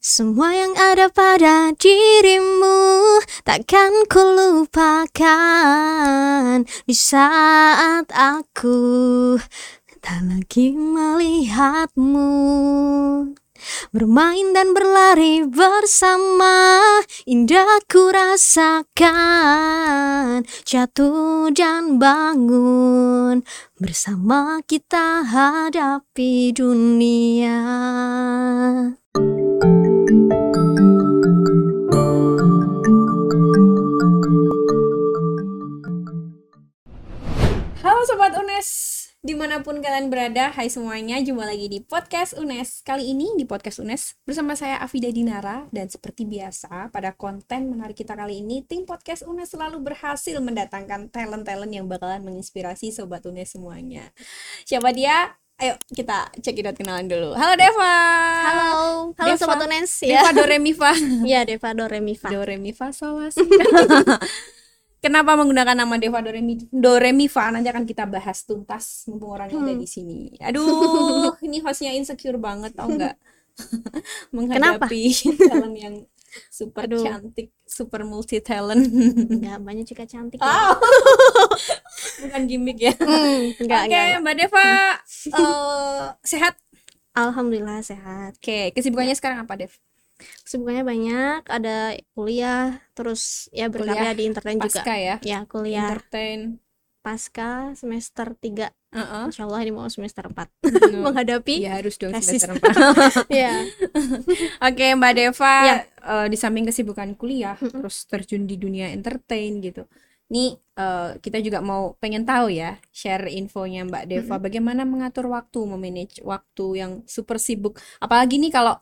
Semua yang ada pada dirimu takkan kulupakan di saat aku tak lagi melihatmu. Bermain dan berlari bersama Indah ku rasakan Jatuh dan bangun Bersama kita hadapi dunia Sobat UNES, di mana pun kalian berada, hai semuanya, jumpa lagi di Podcast UNES. Kali ini di Podcast UNES, bersama saya Afida Dinara Dan seperti biasa, pada konten menarik kita kali ini Tim Podcast UNES selalu berhasil mendatangkan talent-talent yang bakalan menginspirasi Sobat UNES semuanya. Siapa dia? Ayo kita cekidot kenalan dulu. Halo Deva! Halo, halo Deva. Sobat Unes Deva Doremifa Iya Deva Doremifa Doremifa Sawasi Kenapa menggunakan nama Deva Doremi Doremifa nanti akan kita bahas tuntas mumpung orangnya ada Hmm. di sini. Aduh, ini hostnya insecure banget tau nggak? Menghadapi talent yang super Aduh. cantik, super multi talent. Enggak, banyak juga cantik Oh. Bukan gimmick ya. Hmm, enggak, Oke, enggak, Mbak Deva eh, sehat. Alhamdulillah sehat Oke, kesibukannya sekarang apa, Dev? Kesibukannya banyak, ada kuliah, terus ya berkarya Kuliah di entertain juga Pasca ya. Ya, kuliah Entertain. pasca semester 3 Heeh. Insya Allah ini mau semester 4 Hmm. Menghadapi Iya harus dong tesis. semester empat. Ya, Oke Mbak Deva, Ya. eh, di samping kesibukan kuliah, Mm-mm. terus terjun di dunia entertain gitu. Nih eh, kita juga mau pengen tahu ya, share infonya Mbak Deva, bagaimana mengatur waktu, memanage waktu yang super sibuk. Apalagi nih kalau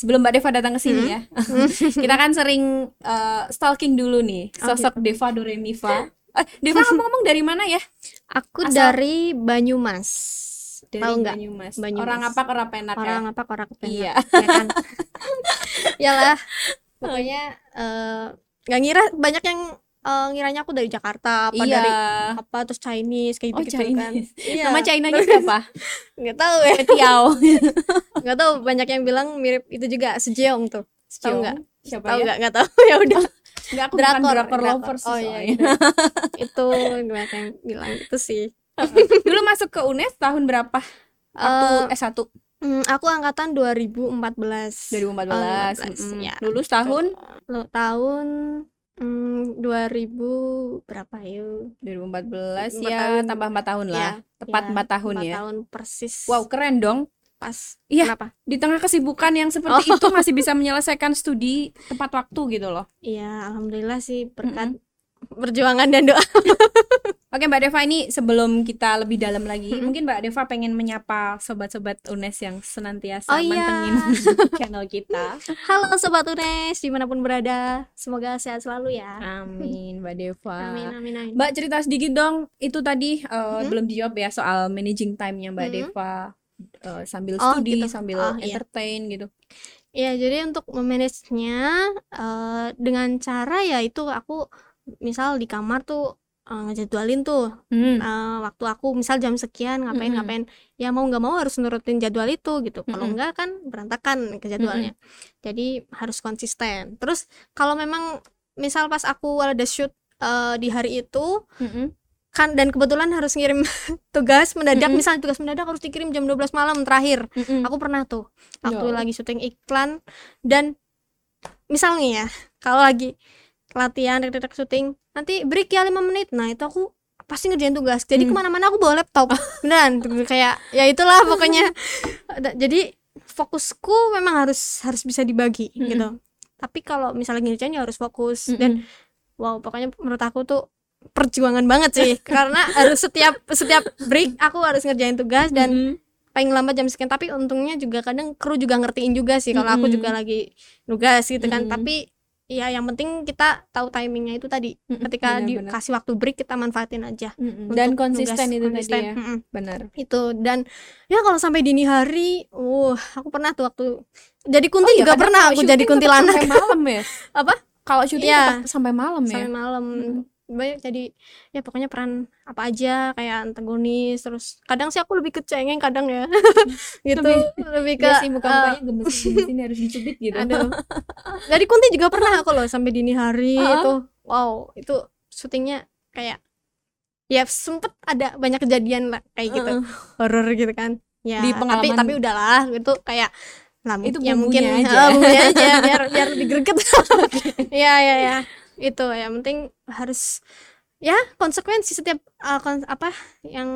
sebelum Mbak Deva datang ke sini ya, kita kan sering eh, stalking dulu nih sosok Deva Doremifa. Eh, Deva ngomong-ngomong dari mana ya? aku Asal- dari Banyumas Dari Tahu nggak? Banyumas. Banyumas. Orang apa orang penak ya? Orang apa orang kepengen Iya. ya kan Yalah Pokoknya eh, nggak ngira banyak yang eh, ngiranya aku dari Jakarta apa Iya. dari apa terus Chinese kayak Oh, gitu kan Chinese. iya Nama China-nya siapa? nggak tahu ya Petiao. nggak tahu banyak yang bilang mirip itu juga Sejeong tuh tahu nggak Siapa tahu ya? nggak nggak tahu ya udah Enggak, aku bukan drakor drakor drakor. lovers oh sih iya soalnya. iya. itu banyak yang bilang itu sih Dulu masuk ke UNES tahun berapa? Waktu Eh, S1 hmm, aku angkatan 2014 2014. Oh, Mm-mm. ya. Lulus tahun Lo tahun hmm, 2000 berapa yuk? 2014 Empat ya, tahun. tambah 4 tahun lah. Ya, Tepat ya, 4 tahun empat ya. tahun persis. Wow, keren dong. pas. Iya. Kenapa? Di tengah kesibukan yang seperti Oh. itu masih bisa menyelesaikan studi tepat waktu gitu loh. Iya, alhamdulillah sih berkat perjuangan dan doa. Oke Mbak Deva ini sebelum kita lebih dalam lagi, Mm-mm. mungkin Mbak Deva pengen menyapa sobat-sobat UNES yang senantiasa Oh, iya. mantengin channel kita. Halo sobat UNES di mana pun berada, semoga sehat selalu ya. Amin Mbak Deva. Amin amin amin. Mbak cerita sedikit dong, itu tadi eh, Mhm. belum dijawab ya soal managing time-nya Mbak Mhm. Deva eh, sambil Oh, studi, gitu. sambil Oh, iya. entertain gitu. Ya, jadi untuk memanagenya eh, dengan cara ya itu aku misal di kamar tuh eh, ngejadwalin tuh Hmm. eh, waktu aku misal jam sekian ngapain Mm-mm. ngapain ya mau nggak mau harus nurutin jadwal itu gitu kalau Mm-mm. enggak kan berantakan ke jadwalnya jadi harus konsisten terus kalau memang misal pas aku ada shoot eh, di hari itu Mm-mm. kan dan kebetulan harus ngirim tugas mendadak Mm-mm. misalnya tugas mendadak harus dikirim jam 12 malam terakhir Mm-mm. aku pernah tuh waktu Ya. lagi syuting iklan dan misalnya ya kalau lagi latihan rek-rek syuting nanti break ya 5 menit nah itu aku pasti ngerjain tugas jadi Hmm. ke mana-mana aku bawa laptop beneran kayak ya itulah pokoknya jadi fokusku memang harus harus bisa dibagi Mm-mm. gitu tapi kalau misalnya ngerjain ya harus fokus dan Mm-mm. wow pokoknya menurut aku tuh perjuangan banget sih karena harus setiap setiap break aku harus ngerjain tugas dan Mm-mm. paling lambat jam sekian tapi untungnya juga kadang kru juga ngertiin juga sih kalau aku Mm-mm. juga lagi nugas gitu kan Mm-mm. tapi ya yang penting kita tahu timingnya itu tadi Mm-mm. ketika Benar-benar. dikasih waktu break kita manfaatin aja Mm-mm. untuk dan konsisten itu konsisten. tadi ya. Mm-mm. Benar. itu dan ya kalau sampai dini hari uh aku pernah tuh waktu jadi kunti Oh iya, juga pernah aku jadi kuntilanak sampai malam ya. apa Kalau syuting Iya. tetap sampai malam ya. sampai malam Mm. Banyak jadi ya pokoknya peran apa aja kayak antagonis terus kadang sih aku lebih ke cengeng kadang ya. Gitu Lebih- lebih ke Iya sih muka eh, mukanya gemes gemes ini harus dicubit gitu. Aduh. Dari Kunti juga pernah aku loh sampai dini hari Heeh. itu. Wow itu syutingnya kayak ya sempet ada banyak kejadian lah kayak gitu. Heeh. horor gitu kan. Ya Di tapi pengalaman- tapi udahlah itu kayak lah Itu ya mungkin aja. eh, bumbunya aja biar biar lebih greget. Ya ya ya itu ya penting harus ya konsekuensi setiap uh, kon- apa yang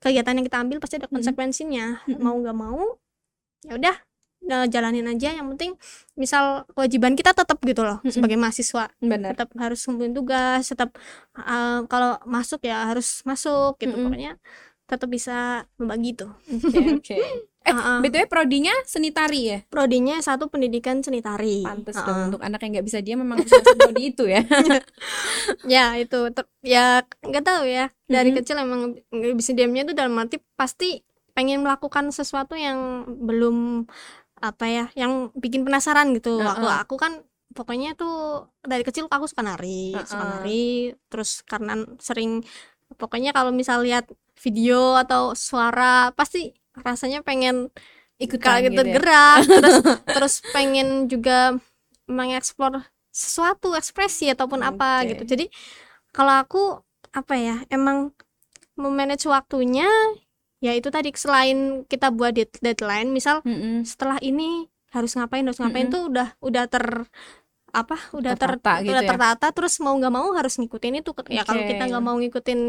kegiatan yang kita ambil pasti ada Mm-mm. konsekuensinya Mm-mm. mau nggak mau ya udah jalanin aja yang penting misal kewajiban kita tetap gitu loh Mm-mm. sebagai mahasiswa benar tetap harus ngumpulin tugas tetap uh, kalau masuk ya harus masuk gitu Mm-mm. pokoknya tetap bisa membagi itu oke oke eh Uh-uh. btw prodinya seni tari ya prodinya satu pendidikan seni tari pantes Uh-uh. dong untuk anak yang nggak bisa dia memang masuk prodi itu ya ya itu ter- ya nggak tahu ya dari Mhm. kecil emang nggak bisa diamnya itu dalam arti pasti pengen melakukan sesuatu yang belum apa ya yang bikin penasaran gitu Heeh. aku aku kan pokoknya tuh dari kecil aku suka nari suka Heeh. nari terus karena sering pokoknya kalau misal lihat video atau suara pasti rasanya pengen ikutan kayak gitu ya. gerak terus terus pengen juga mengeksplor sesuatu ekspresi ataupun apa Oke. gitu jadi kalau aku apa ya emang memanage waktunya ya itu tadi selain kita buat dead- deadline misal Mm-mm. setelah ini harus ngapain harus ngapain Mm-mm. tuh udah udah ter apa udah ter Tertata gitu udah ya? tertata terus mau nggak mau harus ngikutin itu ya kalau kita nggak mau ngikutin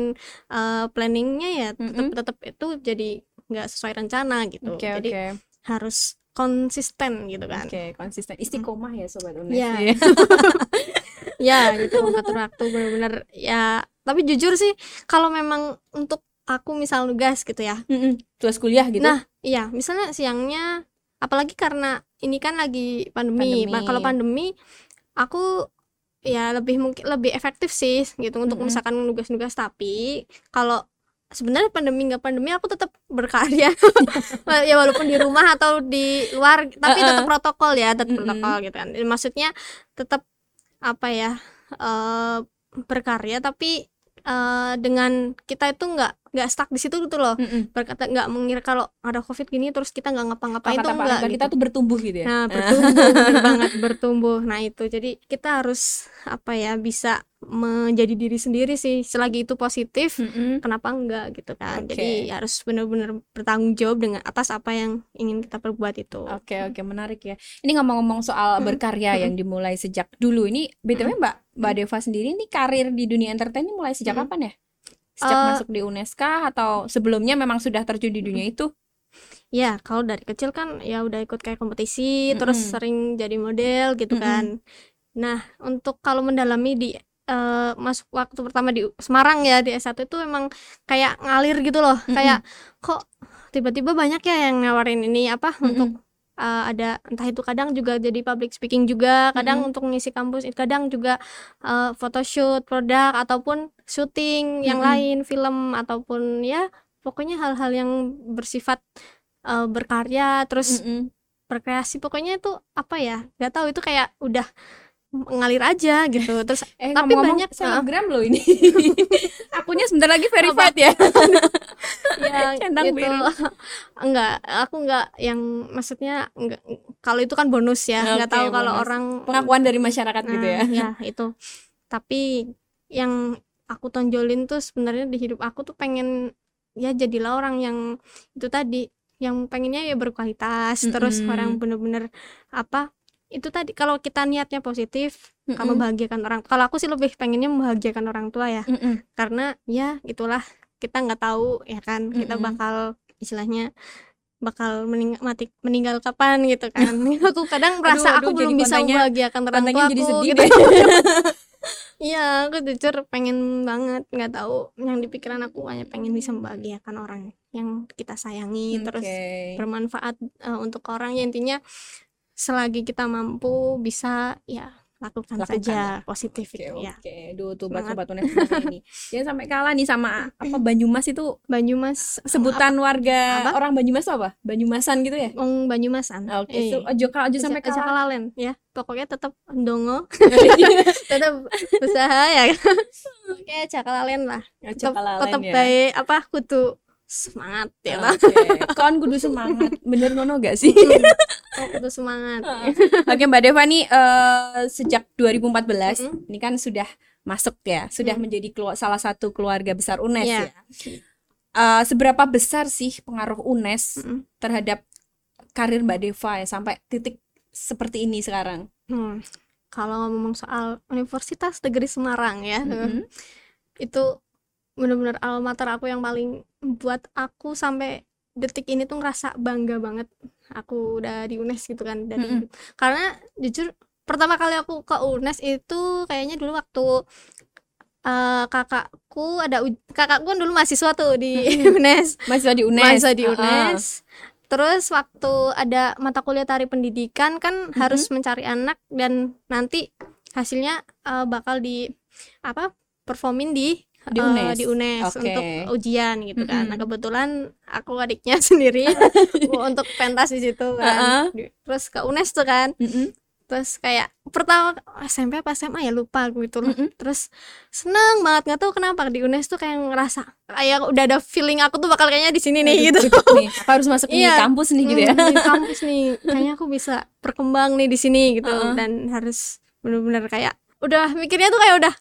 uh, planningnya ya tetap Mm-mm. tetap itu jadi nggak sesuai rencana gitu. Oke jadi oke. harus konsisten gitu kan. Oke konsisten. Istiqomah ya sobat unes. Ya. ya gitu ngatur waktu bener-bener ya. Tapi jujur sih kalau memang untuk aku misal nugas gitu ya. Mm-mm. tugas kuliah gitu. Nah, iya misalnya siangnya apalagi karena ini kan lagi pandemi, Pandemi. Nah, kalau pandemi aku ya lebih mungkin lebih efektif sih gitu untuk Mm-mm. misalkan nugas-nugas tapi kalau sebenarnya pandemi nggak pandemi aku tetap berkarya ya walaupun di rumah atau di luar tapi Uh-uh. tetap protokol ya tetap Mm-mm. protokol gitu kan maksudnya tetap apa ya eh berkarya tapi eh dengan kita itu nggak nggak stuck di situ gitu loh Mm-mm. berkata nggak mengira kalau ada covid gini terus kita nggak ngapa-ngapain itu enggak gitu. kita tuh bertumbuh gitu ya nah bertumbuh bener banget bertumbuh nah itu jadi kita harus apa ya bisa menjadi diri sendiri sih selagi itu positif Mm-mm. kenapa enggak gitu kan Oke. jadi harus benar-benar bertanggung jawab dengan atas apa yang ingin kita perbuat itu Oke oke menarik ya. Ini ngomong-ngomong soal Mm. berkarya yang dimulai sejak dulu ini btw mbak mbak Deva sendiri ini karir di dunia entertain ini mulai sejak Mm. kapan ya? Sejak Eh, masuk di UNESCO atau sebelumnya memang sudah terjun di dunia itu? ya kalau dari kecil kan ya udah ikut kayak kompetisi terus Mm-mm. sering jadi model gitu Mm-mm. kan nah untuk kalau mendalami di eh, masuk waktu pertama di Semarang ya di S1 itu emang kayak ngalir gitu loh Mm-mm. kayak kok tiba-tiba banyak ya yang nawarin ini apa Mm-mm. untuk eh, ada entah itu kadang juga jadi public speaking juga kadang Mm-mm. untuk ngisi kampus kadang juga eh, photoshoot produk ataupun syuting yang Mm-mm. lain film ataupun ya pokoknya hal-hal yang bersifat eh, berkarya terus Mm-mm. berkreasi pokoknya itu apa ya nggak tahu itu kayak udah ngalir aja gitu terus Eh Tapi ngomong-ngomong banyak, selebgram loh ini. Akunnya sebentar lagi verified ya. ya Centang gitu biru. enggak aku enggak yang maksudnya enggak kalau itu kan bonus ya Oke, tahu kalau bonus. orang Pengakuan dari masyarakat gitu ya. Nah, ya itu tapi yang aku tonjolin tuh sebenarnya di hidup aku tuh pengen ya jadilah orang yang itu tadi yang pengennya ya berkualitas terus Mm-mm. orang bener-bener apa itu tadi kalau kita niatnya positif Mm-mm. kamu membahagiakan orang kalau aku sih lebih pengennya membahagiakan orang tua ya Mm-mm. karena ya itulah kita nggak tahu ya kan kita Mm-mm. bakal istilahnya bakal mening mati meninggal kapan gitu kan aku kadang merasa aduh, aku jadi belum bisa membahagiakan orang tua jadi aku sedih gitu iya aku jujur pengen banget nggak tahu yang di pikiran aku hanya pengen bisa membahagiakan orang yang kita sayangi terus Oke. bermanfaat eh, untuk orang ya intinya selagi kita mampu bisa ya lakukan, Lakukan saja positif Oke, itu ya oke. Duh, tuh sobat semua ini. Jangan sampai kalah nih sama apa Banyumas itu Banyumas sebutan warga Apa? orang Banyumas apa? Banyumasan gitu ya? Wong Banyumasan Oke, Eh, so, ojo kalah ojo sampai kalah. kalalen ya pokoknya tetap ndongo tetap usaha ya oke cakalalen lah tetap tetap ya. baik apa kudu semangat ya lah Oke, kon kudu semangat. Bener ngono gak sih? oh, semangat Oke Mbak Deva nih eh, sejak 2014 Mm-mm. ini kan sudah masuk ya, sudah Mm. menjadi salah satu keluarga besar UNES Iya. ya. Eh, seberapa besar sih pengaruh UNES Mm-mm. terhadap karir Mbak Deva ya sampai titik seperti ini sekarang? Hmm, kalau ngomong soal Universitas Negeri Semarang ya Mm-mm. itu benar-benar alma mater aku yang paling buat aku sampai detik ini tuh ngerasa bangga banget aku udah di UNES gitu kan dari Mm-mm. karena jujur pertama kali aku ke UNES itu kayaknya dulu waktu eh, kakakku ada kakakku kan dulu mahasiswa tuh di UNES Mahasiswa di UNES. mahasiswa di Ah, ah. UNES terus waktu ada mata kuliah tari pendidikan kan harus mencari anak dan nanti hasilnya eh, bakal di apa performin di Di eh, UNES. di UNES Oke. untuk ujian gitu kan. Nah, Mm-mm. kebetulan aku adiknya sendiri untuk pentas di situ kan. Di- Terus ke UNES tuh kan. Mm-mm. Terus kayak pertama SMP apa SMA ya lupa aku gitu loh. Mm-mm. Terus seneng banget nggak tahu kenapa di UNES tuh kayak ngerasa kayak udah ada feeling aku tuh bakal kayaknya di sini nih Aduh, gitu. nih. Harus masuk nih Iya. kampus nih gitu ya. Hmm, di kampus nih kayaknya aku bisa berkembang nih di sini gitu Uh-uh. dan harus bener-bener kayak udah mikirnya tuh kayak udah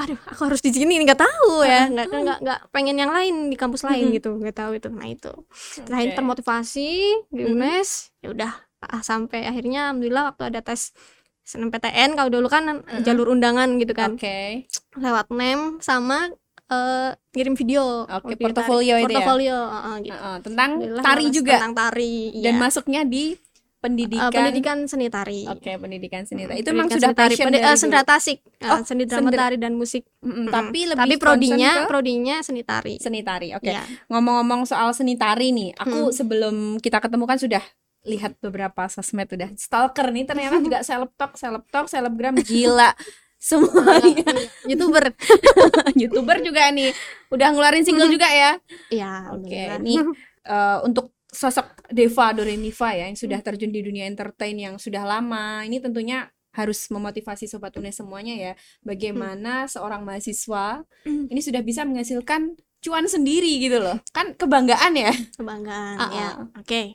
aduh aku harus di sini nggak tahu ya nggak nggak nggak pengen yang lain di kampus lain Mm-mm. gitu nggak tahu itu nah itu selain Oke. termotivasi di. UNES ya udah ah, sampai akhirnya alhamdulillah waktu ada tes SNMPTN kalau dulu kan jalur undangan gitu kan Oke. lewat NEM sama eh, ngirim video Video portofolio tari. itu ya? portofolio heeh, gitu Uh-uh, tentang Alhamdulillah tari juga tentang tari dan iya. masuknya di Pendidikan. pendidikan seni tari. Oke, pendidikan seni Hmm, tari. Itu memang sudah tari. passion dari eh, seni tasik, eh, Oh, seni drama tari dan musik. Mm-mm, Mm-mm. tapi lebih tapi prodinya ke prodinya seni tari. seni tari. Oke. Iya. Ngomong-ngomong soal seni tari nih, aku Hmm. sebelum kita ketemu kan sudah lihat beberapa sosmed udah stalker nih ternyata juga selebtok, selebtok, selebgram gila. Semuanya Youtuber. youtuber juga nih udah ngeluarin single juga ya. Iya, Oke, alhamdulillah. ini eh, untuk sosok Deva Doremiva ya yang sudah terjun di dunia entertain yang sudah lama. Ini tentunya harus memotivasi sobat UNES semuanya ya. Bagaimana seorang mahasiswa Hmm. ini sudah bisa menghasilkan cuan sendiri gitu loh. Kan kebanggaan ya. kebanggaan Ah, ya. ah. Oke.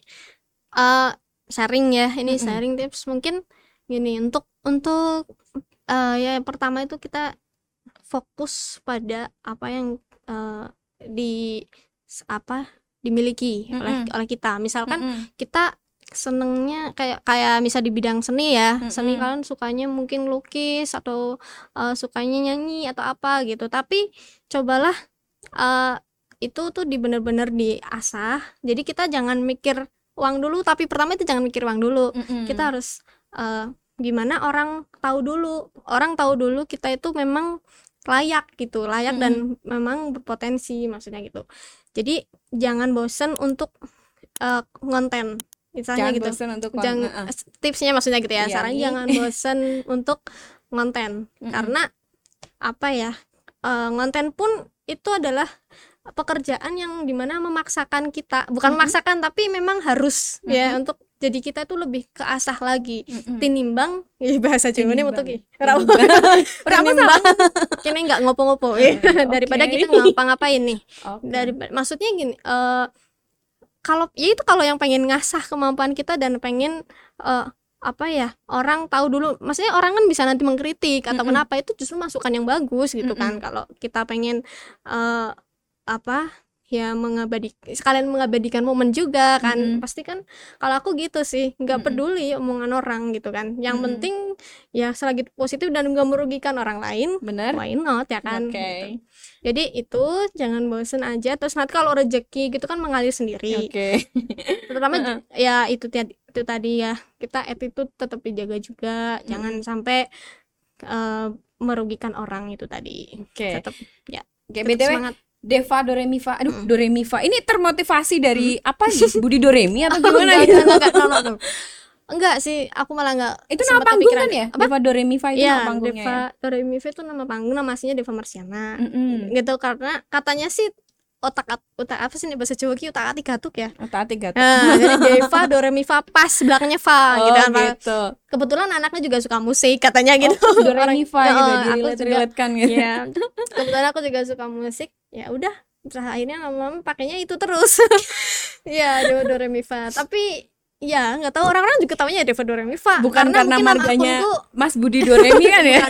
Eh, sharing ya. Ini Mm-mm. sharing tips mungkin gini untuk untuk eh, ya yang pertama itu kita fokus pada apa yang eh, di apa dimiliki oleh Mm-mm. oleh kita. Misalkan Mm-mm. kita senengnya kayak kayak misal di bidang seni ya seni Mm-mm. kalian sukanya mungkin lukis atau eh, sukanya nyanyi atau apa gitu tapi cobalah eh, itu tuh di bener-bener diasah jadi kita jangan mikir uang dulu tapi pertama itu jangan mikir uang dulu Mm-mm. kita harus eh, gimana orang tahu dulu orang tahu dulu kita itu memang layak gitu layak dan memang berpotensi maksudnya gitu jadi jangan bosen untuk eh, konten misalnya jangan gitu bosan untuk jangan Heeh. tipsnya maksudnya gitu ya Iya, saran jangan bosen untuk ngonten Mm-mm. karena apa ya eh, ngonten pun itu adalah pekerjaan yang di mana memaksakan kita bukan Mm-mm. memaksakan tapi memang harus ya Mm-mm. untuk jadi kita itu lebih keasah lagi Mm-mm. tinimbang ya bahasa Jawa ini untuk apa tinimbang. Kini nggak ngopo-ngopo. Ya. Daripada kita ngapa-ngapain nih. Oke. dari maksudnya gini eh kalau ya itu kalau yang pengen ngasah kemampuan kita dan pengen eh, apa ya orang tahu dulu. Maksudnya orang kan bisa nanti mengkritik atau Mm-mm. kenapa itu justru masukan yang bagus gitu kan. Mm-mm. kalau kita pengen eh, apa ya mengabadi sekalian mengabadikan momen juga kan Mm-mm. pasti kan kalau aku gitu sih nggak peduli omongan orang gitu kan yang Mm-mm. penting ya selagi positif dan nggak merugikan orang lain bener why not ya kan Oke. gitu. jadi itu jangan bosen aja terus nanti kalau rezeki gitu kan mengalir sendiri Oke. terutama ya itu ti- itu tadi ya kita attitude tetap dijaga juga jangan sampai eh, merugikan orang itu tadi Oke. tetap ya Oke, BTW semangat Deva Doremiva. Aduh, Mm. Doremiva. Ini termotivasi dari apa nih? Budi Doremi atau gimana enggak, gitu? enggak, enggak, no. enggak sih aku malah enggak Itu nama panggung kan ya? apa Deva Do Re Mi Fa itu nama Iya, panggungnya Deva ya. Do Re Mi Fa itu nama panggung nama aslinya Deva Marsiana Mm-mm. gitu karena katanya sih otak otak apa sih nih bahasa Jawa ki otak atik gatuk ya Otak atik gatuk. Nah, jadi Deva Do Re Mi Fa pas belakangnya Fa Oh gitu kan Fa. gitu. kebetulan anaknya juga suka musik katanya gitu Oh, Do Re Mi Fa gitu Oh, aku juga- kan gitu. Iya. kebetulan aku juga suka musik ya udah terus akhirnya lama-lama pakainya itu terus Iya Deva Do Re Mi Fa tapi ya nggak tahu orang-orang juga tahunya Deva Do Re Mi Fa Bukan karena nama marganya akunku Mas Budi Do Re Mi kan ya?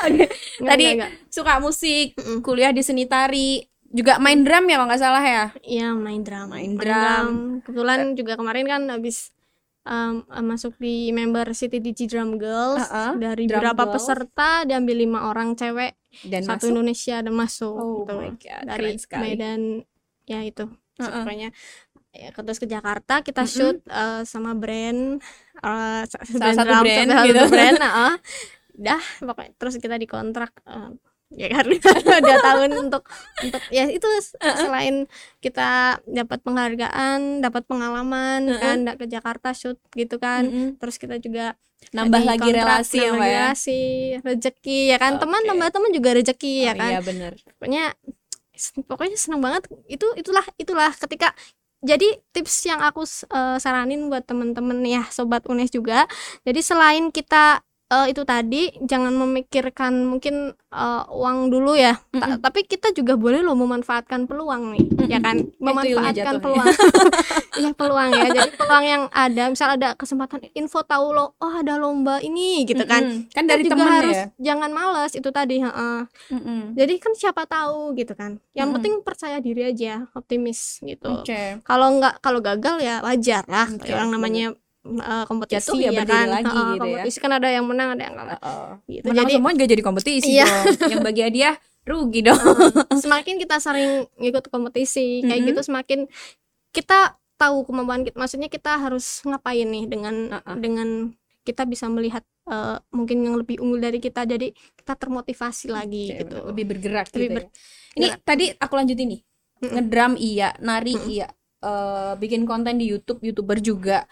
Oke. Nggak, Tadi nggak, nggak. suka musik, kuliah di seni tari, juga main drum ya kalau nggak salah ya. Iya main drum. Main drum. Kebetulan juga kemarin kan habis um, uh, masuk di member City Digi Drum Girls Uh-uh, dari Drum beberapa Girls. peserta diambil lima orang cewek Dan satu masuk. Indonesia dan masuk Oh gitu. my God, dari keren sekali. Medan ya itu Uh-uh. pokoknya ya, terus ke Jakarta kita Mm-mm. shoot uh, sama brand uh, sa- Salah satu drum, brand satu gitu. brand uh, dah pokoknya terus kita dikontrak uh, ya kan dua tahun untuk untuk ya itu selain kita dapat penghargaan dapat pengalaman Uh-uh. kan da- ke Jakarta shoot gitu kan Mm-mm. terus kita juga Nambah lagi kontrak, relasi ya, nambah ya. relasi rezeki ya kan teman Oke. tambah teman juga rezeki ya Oh, kan Iya bener. pokoknya pokoknya seneng banget itu itulah itulah ketika jadi tips yang aku eh, saranin buat temen-temen ya sobat UNES juga jadi selain kita eh, itu tadi jangan memikirkan mungkin eh, uang dulu ya Ta- Mm-mm. tapi kita juga boleh loh memanfaatkan peluang nih ya kan memanfaatkan peluang iya peluang ya jadi peluang yang ada misal ada kesempatan info tahu lo oh ada lomba ini gitu kan Mm-mm. Kan Kita dari temen harus ya. jangan males itu tadi heeh. Mm-mm. Jadi kan siapa tahu gitu kan. Yang Mm-mm. penting percaya diri aja, optimis gitu. Oke. Kalau nggak kalau gagal ya wajar lah. Oke, Orang namanya uh, kompetisi Jatuh ya ya kan. lagi Heeh, gitu ya. kompetisi kan ada yang menang, ada yang kalah. Oh. Gitu. Menang Jadi semua juga jadi kompetisi Iya. dong. Yang bagi hadiah rugi dong. uh, semakin kita sering ikut kompetisi kayak Mm-mm. gitu semakin kita tahu kemampuan kita. Maksudnya kita harus ngapain nih dengan Uh-uh. dengan kita bisa melihat uh, mungkin yang lebih unggul dari kita. Jadi kita termotivasi lagi Oke, gitu. bener. Lebih bergerak Lebih gitu ber- ya. Ini gerak. tadi aku lanjutin nih. Mm-mm. Ngedrum iya, nari Mm-mm. iya. Eh, bikin konten di YouTube, YouTuber juga.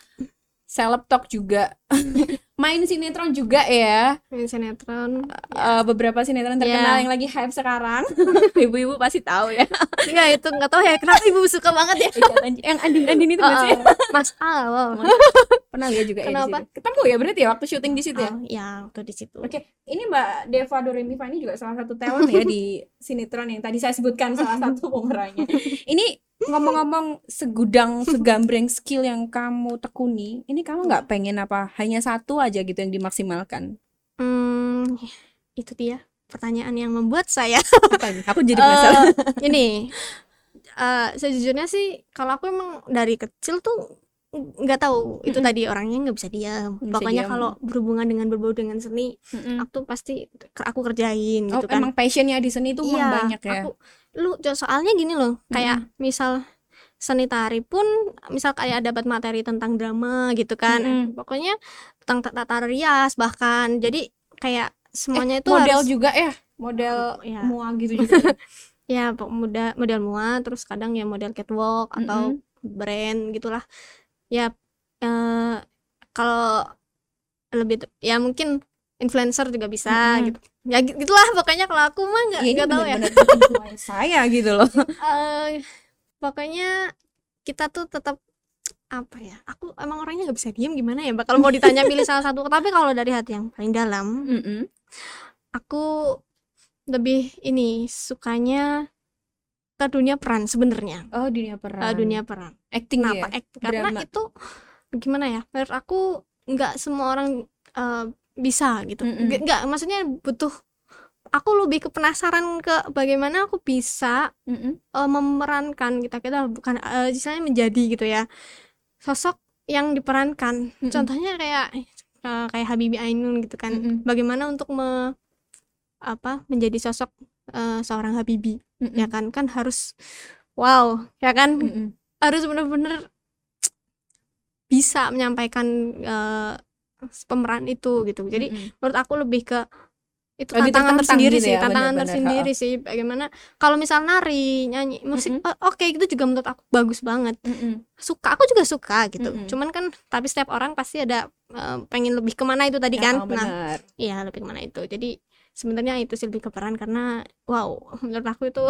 Seleb talk juga. Main sinetron juga ya. Main sinetron Eh, beberapa sinetron terkenal Ya. yang lagi hype sekarang. Ibu-ibu pasti tahu ya. Enggak itu nggak tahu ya kenapa ibu suka banget ya. yang andin-andin itu nggak sih? Uh, Mas Al, wow. Pernah lihat juga ya Kenapa? situ. Ketemu ya berarti ya waktu syuting di situ ya? Oh, ya waktu di situ. Oke, ini Mbak Deva Doremi Fa ini juga salah satu talent ya di sinetron yang tadi saya sebutkan salah satu pemerannya. Ini ngomong-ngomong segudang segambreng skill yang kamu tekuni, ini kamu nggak pengen apa hanya satu aja gitu yang dimaksimalkan? Hmm, itu dia pertanyaan yang membuat saya? Aku jadi penasaran. Eh, ini eh sejujurnya sih kalau aku emang dari kecil tuh nggak tahu itu tadi orangnya nggak bisa diam Bisa pokoknya kalau berhubungan dengan berbau dengan seni Mm-mm. aku tuh pasti aku kerjain Oh, gitu kan emang passionnya di seni itu Iya, banyak ya? aku lu soalnya gini loh kayak misal seni tari pun misal kayak dapat materi tentang drama gitu kan Mm-mm. pokoknya tentang tata rias bahkan jadi kayak semuanya itu Eh, Model harus juga ya? Model ya mua gitu juga. ya pok- model model mua terus kadang ya model catwalk atau brand gitulah ya eh kalau lebih ya mungkin influencer juga bisa Mm-mm. gitu ya gi- gitulah pokoknya kalau aku mah nggak Ya, nggak tahu ya saya gitu loh. Eh, pokoknya kita tuh tetap apa ya aku emang orangnya nggak bisa diem gimana ya kalau mau ditanya pilih salah satu tapi kalau dari hati yang paling dalam Mm-mm. aku lebih ini sukanya ke dunia peran sebenarnya Oh, dunia peran. Eh, dunia peran acting kenapa ya? Act- karena drama. itu gimana ya menurut aku nggak semua orang eh, bisa gitu Mm-mm. Nggak- maksudnya butuh aku lebih ke penasaran ke bagaimana aku bisa Mm-mm. eh, memerankan kita kita bukan istilahnya menjadi gitu ya sosok yang diperankan Mm-mm. contohnya kayak eh, kayak Habibie Ainun gitu kan Mm-mm. bagaimana untuk me apa menjadi sosok eh, seorang Habibie Mm-mm. ya kan kan harus wow ya kan Mm-mm. harus bener-bener bisa menyampaikan eh, pemeran itu gitu. Jadi Mm-mm. menurut aku lebih ke itu Lagi tantangan tersendiri gitu sih ya, tantangan tersendiri sih bagaimana kalau misal nari nyanyi musik Mm-mm. oh, oke itu juga menurut aku bagus banget. Mm-mm. suka aku juga suka gitu. Mm-mm. cuman kan tapi setiap orang pasti ada eh, pengen lebih ke mana itu tadi Ya, kan? oh, nah iya lebih ke mana itu. Jadi sebenarnya itu sih lebih ke peran karena wow menurut aku itu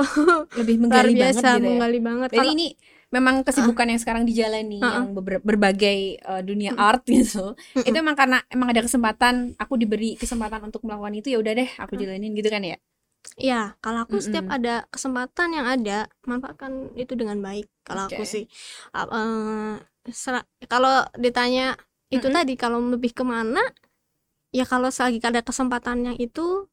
lebih luar menggali biasa banget gitu ya. menggali banget. Jadi Kalau- ini memang kesibukan yang sekarang dijalani Uh-uh. yang beber- berbagai uh, dunia Mm-mm. art gitu. Mm-mm. Itu emang karena emang ada kesempatan, aku diberi kesempatan untuk melakukan itu ya udah deh, aku Mm. jalanin gitu kan ya. Iya, kalau aku setiap Mm-mm. ada kesempatan yang ada, manfaatkan itu dengan baik. Kalau aku Oke. sih, eh, sera- kalau ditanya itu Mm-mm. tadi, kalau lebih ke mana, ya kalau selagi ada kesempatan yang itu,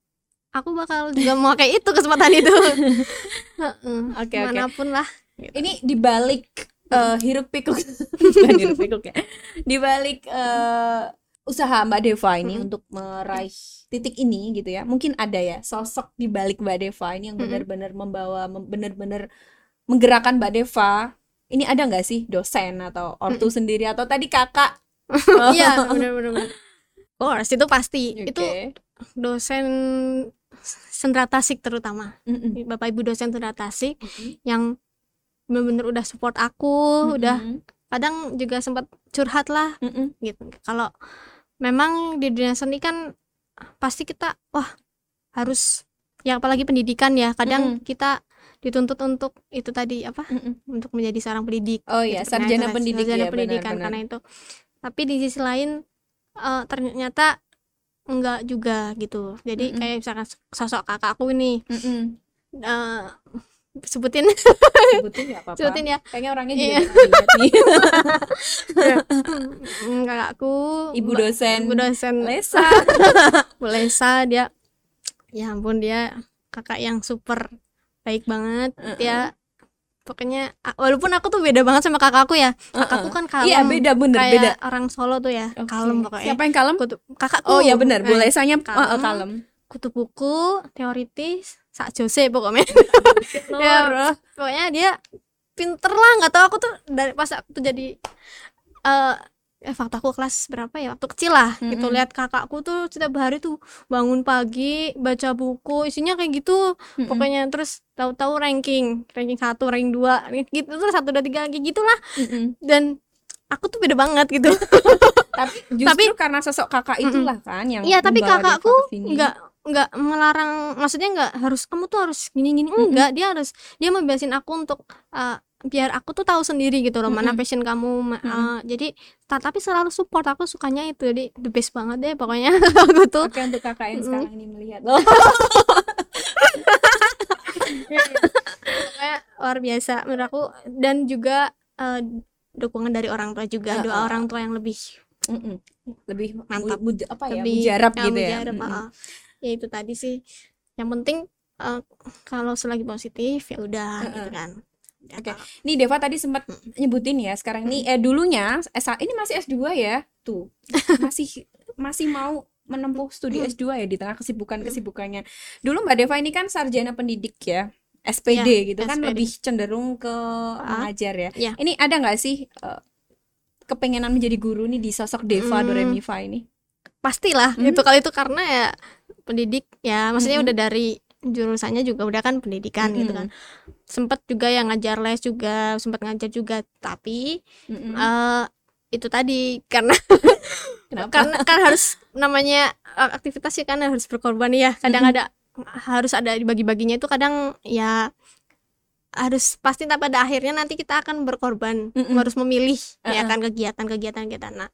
aku bakal juga memakai itu kesempatan itu. Heeh, Oke, oke. mana pun lah. Gitu. Ini dibalik uh, hiruk pikuk, bukan hiruk pikuk ya. Dibalik uh, usaha Mbak Deva ini Mm-mm. untuk meraih titik ini gitu ya. Mungkin ada ya sosok di balik Mbak Deva ini yang Mm-mm. benar-benar membawa, mem- benar-benar menggerakkan Mbak Deva. Ini ada nggak sih dosen atau ortu sendiri atau tadi kakak? Iya, benar-benar. Oh, itu pasti. Itu Oke. dosen Sendra Tasik terutama. Mm-mm. Bapak Ibu dosen Sendra Tasik Mm-mm. yang bener-bener udah support aku, udah Mm-mm. kadang juga sempat curhat lah Mm-mm. gitu. Kalau memang di dunia seni kan pasti kita wah harus ya apalagi pendidikan ya. Kadang Mm-mm. kita dituntut untuk itu tadi apa? Mm-mm. Untuk menjadi seorang pendidik. Oh iya, gitu. Sarjana tadi, pendidik sarjana ya, pendidikan benar-benar. karena itu. Tapi di sisi lain eh, ternyata enggak juga gitu. Jadi Mm-mm. kayak misalkan sosok kakakku ini Mm-mm. eh, sebutin Sebutin nggak apa-apa. sebutin ya Kayaknya orangnya Iya. juga nih. Hmm, kakakku Ibu dosen ibu dosen Lesa. Bu Lesa dia ya ampun dia kakak yang super baik banget Uh-uh. dia pokoknya walaupun aku tuh beda banget sama kakakku ya kakakku kan kalem Iya, beda bener, kayak beda. orang Solo tuh ya Oke. kalem pokoknya Siapa yang kalem? Kutu- kakakku Oh iya benar, Bu Nah, Lesanya kalem. uh, uh, kalem. kutu buku teoritis sak jose pokoknya. Ya, pokoknya dia pinter lah nggak tahu aku tuh dari pas aku tuh jadi eh eh, waktu aku kelas berapa ya? Waktu kecil lah gitu. Mm-mm. lihat kakakku tuh setiap hari tuh bangun pagi baca buku isinya kayak gitu. Mm-mm. pokoknya terus tahu-tahu ranking ranking satu ranking dua gitu terus satu dua tiga kayak gitulah. Mm-mm. dan aku tuh beda banget gitu. Tapi justru karena sosok kakak itulah kan yang Iya, tapi kakakku nggak nggak melarang, maksudnya nggak harus kamu tuh harus gini-gini Mm-mm. enggak, dia harus dia membiasin aku untuk uh, biar aku tuh tahu sendiri gitu loh mana Mm-mm. passion kamu uh, jadi ta- tapi selalu support aku sukanya itu jadi the best banget deh pokoknya aku tuh Oke untuk kakak yang Mm-mm. sekarang ini melihat. Oh. Pokoknya luar biasa menurut aku dan juga uh, dukungan dari orang tua juga doa orang tua yang lebih Mm-mm. Lebih Mantap. bu- bu- apa ya? lebih Mujarab ya, gitu ya. mujarab, Mm-mm. uh-uh. Ya itu tadi sih yang penting uh, kalau selagi positif ya udah Uh-uh. gitu kan Oke. kalau- Nih Deva tadi sempat nyebutin ya sekarang ini eh dulunya S ini masih S2 ya. Tuh. Masih masih mau menempuh studi Hmm. S2 ya di tengah kesibukan-kesibukannya. Dulu Mbak Deva ini kan sarjana pendidik ya. SPD Ya, gitu kan SPD. lebih cenderung ke mengajar ya. Ya. Ini ada nggak sih eh, kepengenan menjadi guru nih di sosok Deva Hmm. Doremifa ini? pastilah Hmm. itu kalau itu karena ya pendidik ya maksudnya Mm-mm. udah dari jurusannya juga udah kan pendidikan gitu kan sempet juga yang ngajar les juga sempat ngajar juga tapi Mm-mm. eh itu tadi karena karena kan harus namanya aktivitas ya kan harus berkorban ya kadang Mm-mm. ada harus ada dibagi-baginya itu kadang ya harus pasti tapi pada akhirnya nanti kita akan berkorban Mm-mm. harus memilih ya Uh-uh. kan kegiatan-kegiatan kita nah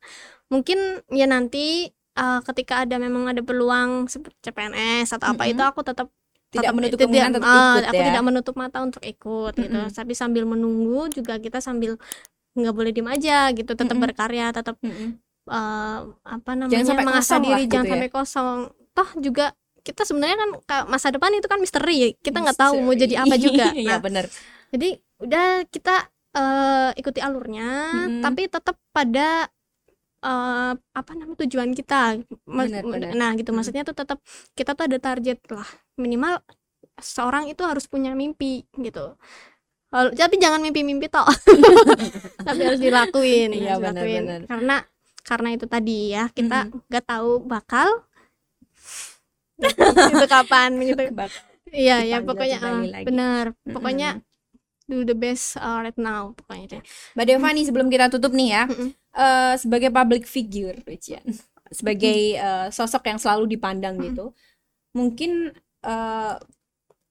mungkin ya nanti eh, ketika ada memang ada peluang seperti CPNS atau apa Mm-mm. itu aku tetap Tidak tetap- menutup kemungkinan tetap ah, ikut aku ya. tidak menutup mata untuk ikut gitu Mm-mm. tapi sambil menunggu juga kita sambil nggak boleh diem aja gitu tetap Mm-mm. berkarya tetap Mm-mm. eh, apa namanya sampai mengasah lah diri gitu jangan ya. sampai kosong toh juga kita sebenarnya kan ka- masa depan itu kan misteri ya kita nggak tahu mau jadi apa juga Iya Nah, benar. jadi udah kita eh, ikuti alurnya Mm-mm. tapi tetap pada eh, apa namanya tujuan kita Benar, benar. nah gitu Mm. maksudnya tuh tetap kita tuh ada target lah minimal seorang itu harus punya mimpi gitu tapi jangan mimpi-mimpi toh tapi harus dilakuin Iya, dilakuin. benar. karena karena itu tadi ya kita nggak tahu bakal itu kapan gitu iya ya pokoknya lagi. benar Mm-mm. pokoknya do the best uh, right now pokoknya deh Mbak Deva nih sebelum kita tutup nih ya, Mm-mm. Eh, sebagai public figure, Richian, sebagai eh, sosok yang selalu dipandang gitu, mungkin eh,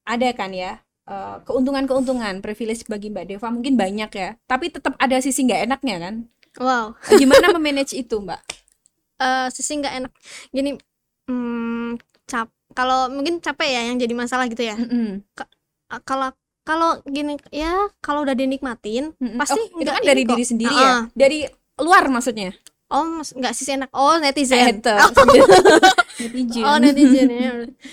ada kan ya eh, keuntungan-keuntungan, privilege bagi Mbak Deva mungkin banyak ya, tapi tetap ada sisi nggak enaknya kan? wow Gimana memanage itu, Mbak? eh sisi nggak enak gini hmm, cap kalau mungkin capek ya yang jadi masalah gitu ya Mm-mm. Ah, kalau kalau gini ya kalau udah dinikmatin Mm-mm. pasti Oh, itu kan dari kok. diri sendiri Ah, ya, dari luar maksudnya. oh mas- nggak sisi enak. Oh netizen. Eh, oh, netizen. oh netizen ya.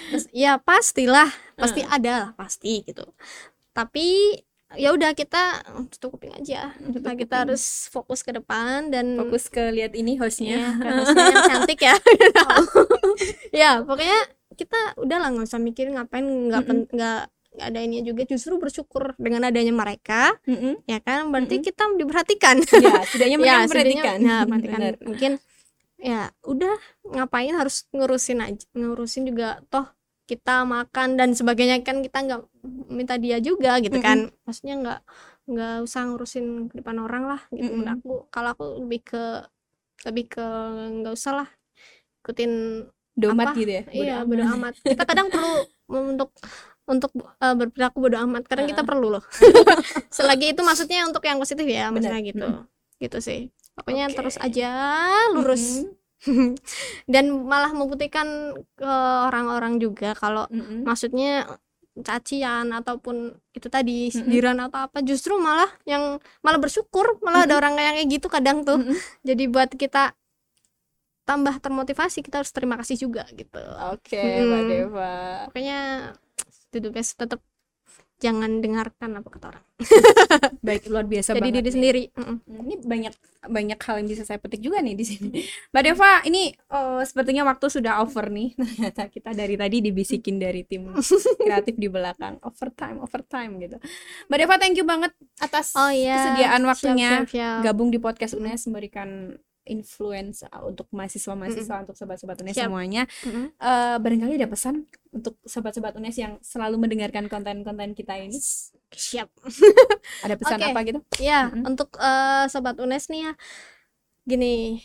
Terus, ya pastilah. Pasti ada lah pasti gitu. Tapi ya udah kita tutup kuping aja. Tutup nah, kita kuping. harus fokus ke depan dan Fokus ke lihat ini hostnya. ya, hostnya cantik ya. Ya pokoknya kita udah lah nggak usah mikir ngapain nggak nggak nggak ada ini juga justru bersyukur dengan adanya mereka Mm-mm. ya kan berarti Mm-mm. kita diperhatikan Ya, setidaknya mereka ya memperhatikan. setidaknya, ya, perhatikan. Benar. mungkin ya udah ngapain harus ngurusin aja ngurusin juga toh kita makan dan sebagainya kan kita nggak minta dia juga gitu kan maksudnya nggak nggak usah ngurusin ke depan orang lah gitu menurut aku kalau aku lebih ke lebih ke nggak usah lah ikutin Domat Apa? gitu ya. bodo iya amat. bodo amat kita kadang perlu untuk untuk uh, berperilaku bodo amat kadang kita Heeh. perlu loh selagi itu maksudnya untuk yang positif ya maksudnya gitu gitu sih pokoknya Oke. terus aja lurus Mm-mm. dan malah membuktikan ke orang-orang juga kalau Mm-mm. maksudnya cacian ataupun itu tadi sindiran atau apa justru malah yang malah bersyukur malah ada orang yang kayak gitu kadang tuh Mm-mm. jadi buat kita tambah termotivasi kita harus terima kasih juga gitu Oke, Mbak Mm. Deva. pokoknya to the best tetap jangan dengarkan apa kata orang Baik, luar biasa jadi diri nih. sendiri Mm-mm. Hmm, Ini banyak banyak hal yang bisa saya petik juga nih di sini. Mbak Deva, ini eh, sepertinya waktu sudah over nih. Ternyata kita dari tadi dibisikin dari tim kreatif di belakang. Overtime, overtime gitu. Mbak Deva, thank you banget atas oh iya kesediaan Siap, waktunya siap, siap. gabung di podcast UNES memberikan influence uh, untuk mahasiswa-mahasiswa untuk sobat-sobat UNES Siap. semuanya. Mm-mm. Eh, barangkali ada pesan untuk sobat-sobat UNES yang selalu mendengarkan konten-konten kita ini. siap Ada pesan Oke. apa gitu? ya Mm-mm. untuk eh, sobat UNES nih ya gini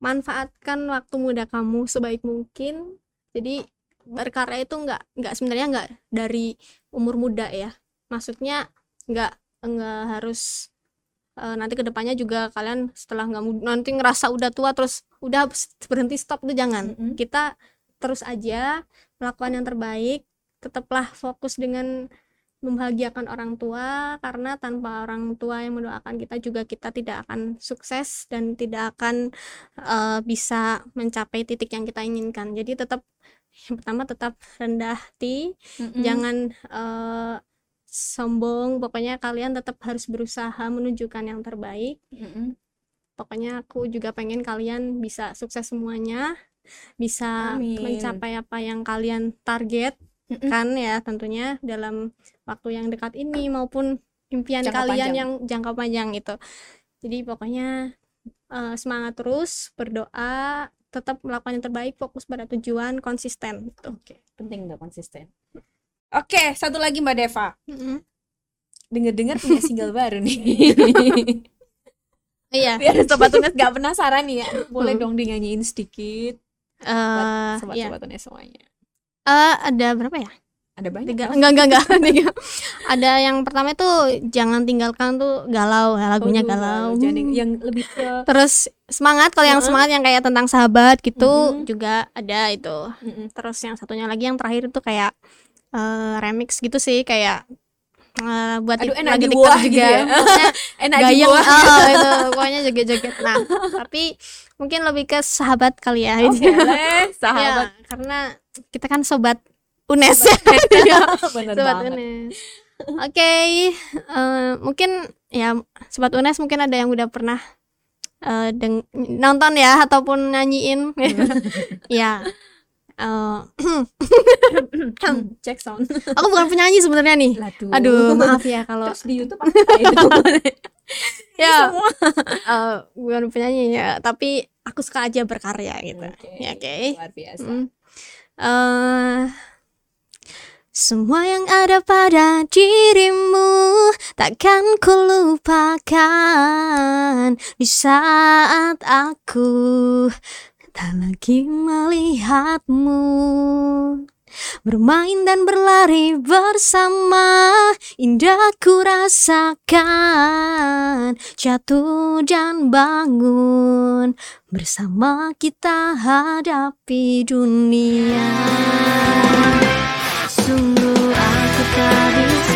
manfaatkan waktu muda kamu sebaik mungkin jadi berkarya itu nggak nggak sebenarnya nggak dari umur muda ya maksudnya nggak nggak harus eh, nanti ke depannya juga kalian setelah nggak nanti ngerasa udah tua terus udah berhenti stop itu jangan Mm-mm. kita terus aja melakukan yang terbaik tetaplah fokus dengan membahagiakan orang tua karena tanpa orang tua yang mendoakan kita juga kita tidak akan sukses dan tidak akan eh, bisa mencapai titik yang kita inginkan jadi tetap yang pertama tetap rendah hati Mm-mm. jangan eh, sombong pokoknya kalian tetap harus berusaha menunjukkan yang terbaik Mm-mm. pokoknya aku juga pengen kalian bisa sukses semuanya bisa Amin. mencapai apa yang kalian target Mm-mm. kan ya tentunya dalam waktu yang dekat ini maupun impian Jangka kalian panjang. yang jangka panjang itu jadi pokoknya eh, semangat terus berdoa tetap melakukan yang terbaik fokus pada tujuan konsisten gitu Oke, penting nggak konsisten. Oke, satu lagi Mbak Deva. Mm-mm. Dengar-dengar punya single baru nih. iya Biar sobat Tunes gak penasaran nih ya. Boleh Hmm. dong dinyanyiin sedikit eh buat iya sobat-sobat Tunes semuanya. Eh, ada berapa ya Ada banyak. tiga enggak enggak enggak Tiga. ada yang pertama itu jangan tinggalkan tuh galau ya, lagunya Aduh, galau Jangan yang lebih ke terus semangat kalau yang semangat yang kayak tentang sahabat gitu Mm-mm. juga ada itu Mm-mm. terus yang satunya lagi yang terakhir itu kayak eh, remix gitu sih kayak eh, buat Aduh, enak lagi di TikTok buah juga. gitu ya. Enak di gayeng. bawah. oh, itu pokoknya joget-joget. Nah tapi mungkin lebih ke sahabat kali ya boleh, sahabat. Ya, karena kita kan sobat UNES. Ya Bener sobat banget. UNES. Oke eh, mungkin ya sobat UNES mungkin ada yang udah pernah eh, deng- nonton ya ataupun nyanyiin. Ya eh, Cek sound. aku bukan penyanyi sebenarnya nih Aduh. aduh maaf ya kalau Terus di YouTube apa itu? ya eh, bukan penyanyi ya tapi aku suka aja berkarya gitu Oke. ya oke Luar biasa. Mm. uh, semua yang ada pada dirimu takkan kulupakan di saat aku tak lagi melihatmu. Bermain dan berlari bersama Indah ku rasakan Jatuh dan bangun Bersama kita hadapi dunia Sungguh aku tak